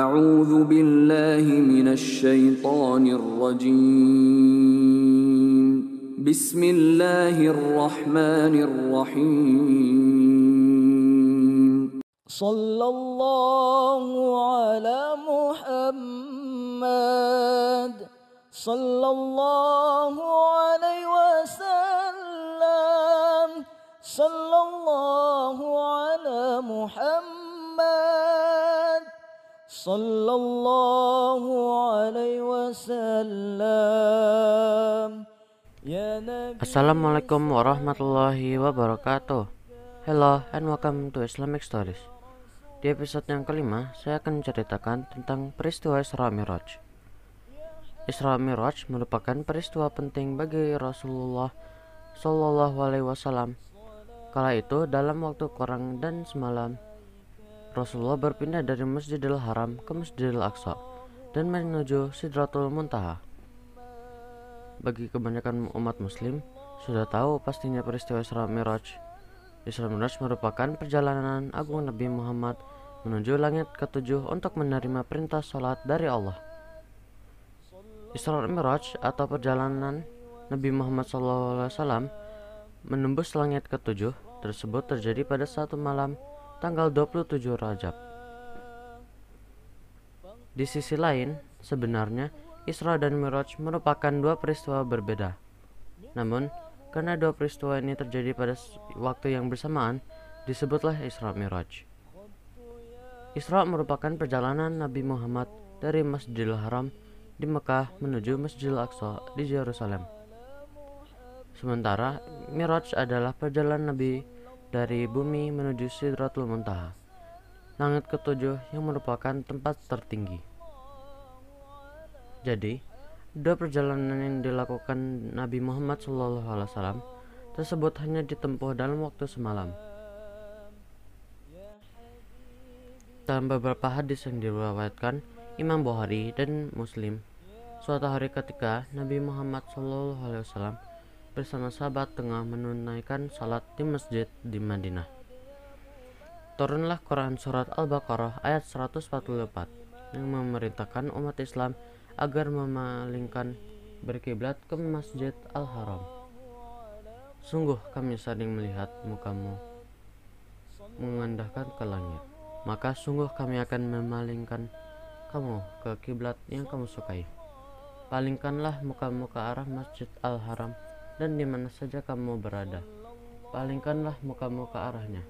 أعوذ بالله من الشيطان الرجيم. بسم الله الرحمن الرحيم. صلى الله على محمد. صلى الله عليه وسلم. صلى الله على محمد. صلى الله عليه وسلم يا نبي Assalamualaikum warahmatullahi wabarakatuh Hello and welcome to Islamic Stories Di episode yang kelima, saya akan menceritakan tentang peristiwa Isra Miraj Isra Miraj merupakan peristiwa penting bagi Rasulullah Shallallahu Alaihi Wasallam. Kala itu dalam waktu kurang dan semalam, Rasulullah berpindah dari Masjidil Haram ke Masjidil Aqsa dan menuju Sidratul Muntaha. Bagi kebanyakan umat muslim, sudah tahu pastinya peristiwa Isra Miraj. Isra Miraj merupakan perjalanan agung Nabi Muhammad menuju langit ketujuh untuk menerima perintah salat dari Allah. Isra Miraj atau perjalanan Nabi Muhammad SAW menembus langit ketujuh tersebut terjadi pada satu malam tanggal 27 Rajab. Di sisi lain, sebenarnya Isra dan Miraj merupakan dua peristiwa berbeda. Namun, karena dua peristiwa ini terjadi pada waktu yang bersamaan, disebutlah Isra Miraj. Isra merupakan perjalanan Nabi Muhammad dari Masjidil Haram di Mekah menuju Masjidil Aqsa di Yerusalem. Sementara Miraj adalah perjalanan Nabi dari bumi menuju Sidratul Muntaha, langit ketujuh yang merupakan tempat tertinggi. Jadi, dua perjalanan yang dilakukan Nabi Muhammad SAW tersebut hanya ditempuh dalam waktu semalam. Dalam beberapa hadis yang diriwayatkan Imam Bukhari dan Muslim, suatu hari ketika Nabi Muhammad SAW bersama sahabat tengah menunaikan salat di masjid di Madinah. Turunlah Quran surat Al-Baqarah ayat 144 yang memerintahkan umat Islam agar memalingkan berkiblat ke Masjid Al-Haram. Sungguh kami sering melihat mukamu mengendahkan ke langit. Maka sungguh kami akan memalingkan kamu ke kiblat yang kamu sukai. Palingkanlah mukamu ke arah Masjid Al-Haram dan di mana saja kamu berada. Palingkanlah mukamu ke arahnya.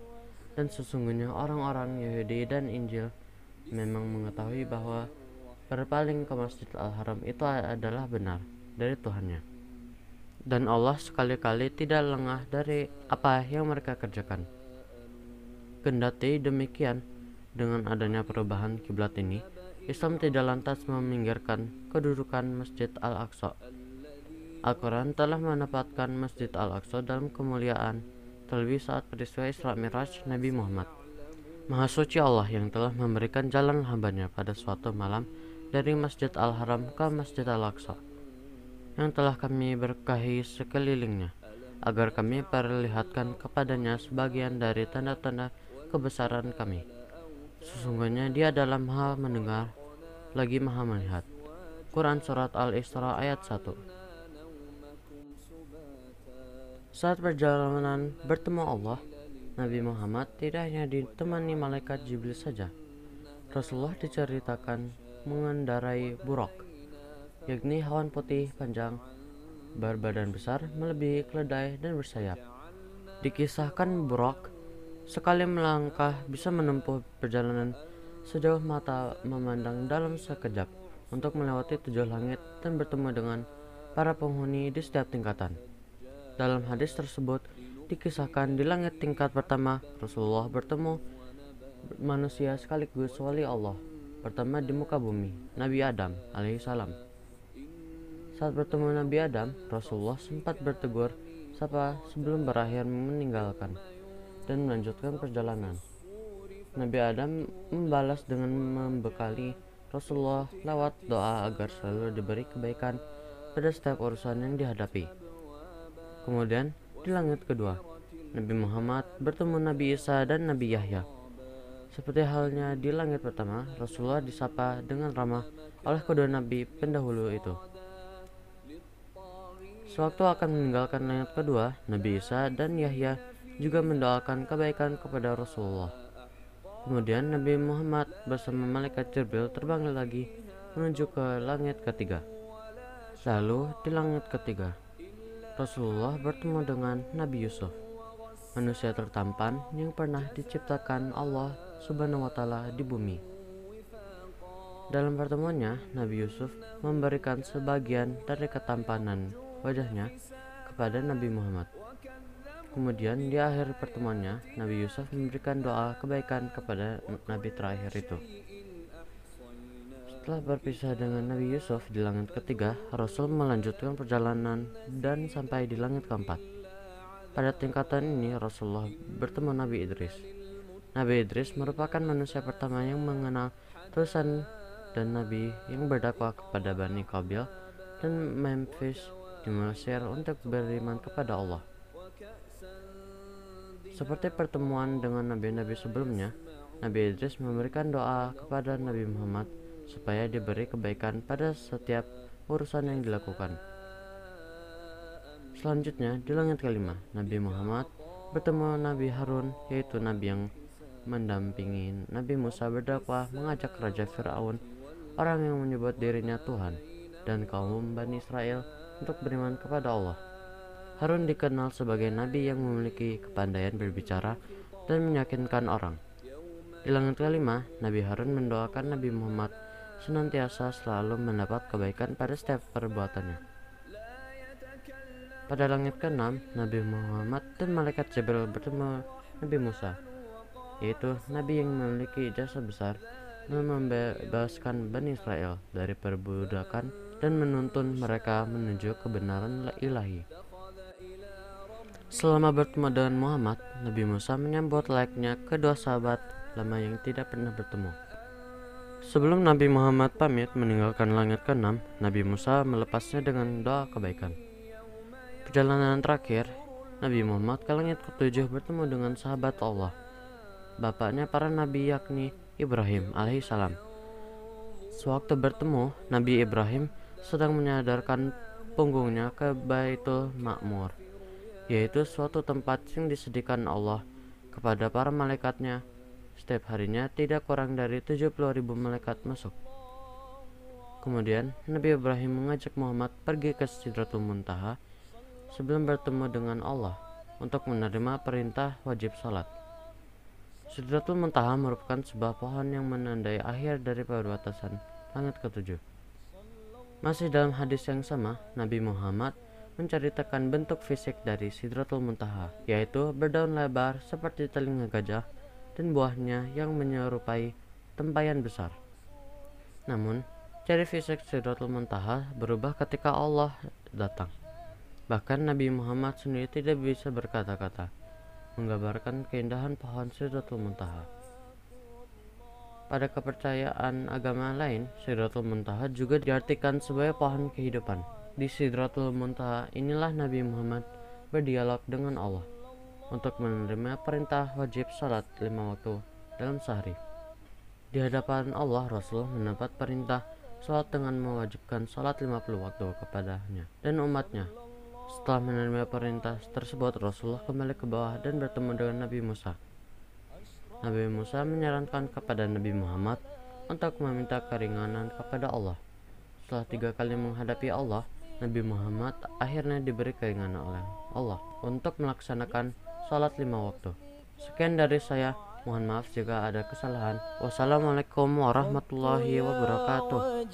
Dan sesungguhnya orang-orang Yahudi dan Injil memang mengetahui bahwa berpaling ke Masjid Al-Haram itu adalah benar dari Tuhannya. Dan Allah sekali-kali tidak lengah dari apa yang mereka kerjakan. Kendati demikian, dengan adanya perubahan kiblat ini, Islam tidak lantas meminggirkan kedudukan Masjid Al-Aqsa. Al-Quran telah menempatkan Masjid Al-Aqsa dalam kemuliaan terlebih saat peristiwa Isra Miraj Nabi Muhammad. Maha suci Allah yang telah memberikan jalan hambanya pada suatu malam dari Masjid Al-Haram ke Masjid Al-Aqsa yang telah kami berkahi sekelilingnya agar kami perlihatkan kepadanya sebagian dari tanda-tanda kebesaran kami. Sesungguhnya dia adalah maha mendengar lagi maha melihat. Quran Surat Al-Isra ayat 1 Saat perjalanan bertemu Allah, Nabi Muhammad tidak hanya ditemani malaikat Jibril saja. Rasulullah diceritakan mengendarai buruk, yakni hewan putih panjang, berbadan besar, melebihi keledai dan bersayap. Dikisahkan buruk sekali melangkah bisa menempuh perjalanan sejauh mata memandang dalam sekejap untuk melewati tujuh langit dan bertemu dengan para penghuni di setiap tingkatan. Dalam hadis tersebut dikisahkan di langit tingkat pertama Rasulullah bertemu manusia sekaligus wali Allah pertama di muka bumi Nabi Adam alaihissalam. Saat bertemu Nabi Adam, Rasulullah sempat bertegur sapa sebelum berakhir meninggalkan dan melanjutkan perjalanan. Nabi Adam membalas dengan membekali Rasulullah lewat doa agar selalu diberi kebaikan pada setiap urusan yang dihadapi. Kemudian di langit kedua, Nabi Muhammad bertemu Nabi Isa dan Nabi Yahya. Seperti halnya di langit pertama, Rasulullah disapa dengan ramah oleh kedua nabi pendahulu itu. Sewaktu akan meninggalkan langit kedua, Nabi Isa dan Yahya juga mendoakan kebaikan kepada Rasulullah. Kemudian Nabi Muhammad bersama malaikat Jibril terbang lagi menuju ke langit ketiga. Lalu di langit ketiga, Rasulullah bertemu dengan Nabi Yusuf, manusia tertampan yang pernah diciptakan Allah Subhanahu wa taala di bumi. Dalam pertemuannya, Nabi Yusuf memberikan sebagian dari ketampanan wajahnya kepada Nabi Muhammad. Kemudian di akhir pertemuannya, Nabi Yusuf memberikan doa kebaikan kepada Nabi terakhir itu. Setelah berpisah dengan Nabi Yusuf di langit ketiga, Rasul melanjutkan perjalanan dan sampai di langit keempat. Pada tingkatan ini, Rasulullah bertemu Nabi Idris. Nabi Idris merupakan manusia pertama yang mengenal tulisan dan Nabi yang berdakwah kepada Bani Qabil dan Memphis di Mesir untuk beriman kepada Allah. Seperti pertemuan dengan nabi-nabi sebelumnya, Nabi Idris memberikan doa kepada Nabi Muhammad supaya diberi kebaikan pada setiap urusan yang dilakukan. Selanjutnya, di langit kelima, Nabi Muhammad bertemu Nabi Harun, yaitu Nabi yang mendampingi Nabi Musa berdakwah mengajak Raja Firaun, orang yang menyebut dirinya Tuhan, dan kaum Bani Israel untuk beriman kepada Allah. Harun dikenal sebagai nabi yang memiliki kepandaian berbicara dan meyakinkan orang. Di langit kelima, Nabi Harun mendoakan Nabi Muhammad senantiasa selalu mendapat kebaikan pada setiap perbuatannya. Pada langit keenam, Nabi Muhammad dan malaikat Jibril bertemu Nabi Musa, yaitu Nabi yang memiliki jasa besar dan membebaskan Bani Israel dari perbudakan dan menuntun mereka menuju kebenaran ilahi. Selama bertemu dengan Muhammad, Nabi Musa menyambut layaknya kedua sahabat lama yang tidak pernah bertemu. Sebelum Nabi Muhammad pamit meninggalkan langit keenam, Nabi Musa melepasnya dengan doa kebaikan. Perjalanan terakhir, Nabi Muhammad ke langit ketujuh bertemu dengan sahabat Allah, bapaknya para nabi yakni Ibrahim alaihissalam. Sewaktu bertemu, Nabi Ibrahim sedang menyadarkan punggungnya ke Baitul Makmur, yaitu suatu tempat yang disediakan Allah kepada para malaikatnya setiap harinya tidak kurang dari 70 ribu malaikat masuk. Kemudian Nabi Ibrahim mengajak Muhammad pergi ke Sidratul Muntaha sebelum bertemu dengan Allah untuk menerima perintah wajib salat. Sidratul Muntaha merupakan sebuah pohon yang menandai akhir dari perbatasan langit ketujuh. Masih dalam hadis yang sama, Nabi Muhammad menceritakan bentuk fisik dari Sidratul Muntaha, yaitu berdaun lebar seperti telinga gajah dan buahnya yang menyerupai tempayan besar. Namun, ciri fisik Sidratul Muntaha berubah ketika Allah datang. Bahkan Nabi Muhammad sendiri tidak bisa berkata-kata, menggambarkan keindahan pohon Sidratul Muntaha. Pada kepercayaan agama lain, Sidratul Muntaha juga diartikan sebagai pohon kehidupan. Di Sidratul Muntaha inilah Nabi Muhammad berdialog dengan Allah untuk menerima perintah wajib salat lima waktu dalam sehari. Di hadapan Allah, Rasul mendapat perintah salat dengan mewajibkan salat 50 waktu kepadanya dan umatnya. Setelah menerima perintah tersebut, Rasulullah kembali ke bawah dan bertemu dengan Nabi Musa. Nabi Musa menyarankan kepada Nabi Muhammad untuk meminta keringanan kepada Allah. Setelah tiga kali menghadapi Allah, Nabi Muhammad akhirnya diberi keringanan oleh Allah untuk melaksanakan salat lima waktu. Sekian dari saya. Mohon maaf jika ada kesalahan. Wassalamualaikum warahmatullahi wabarakatuh.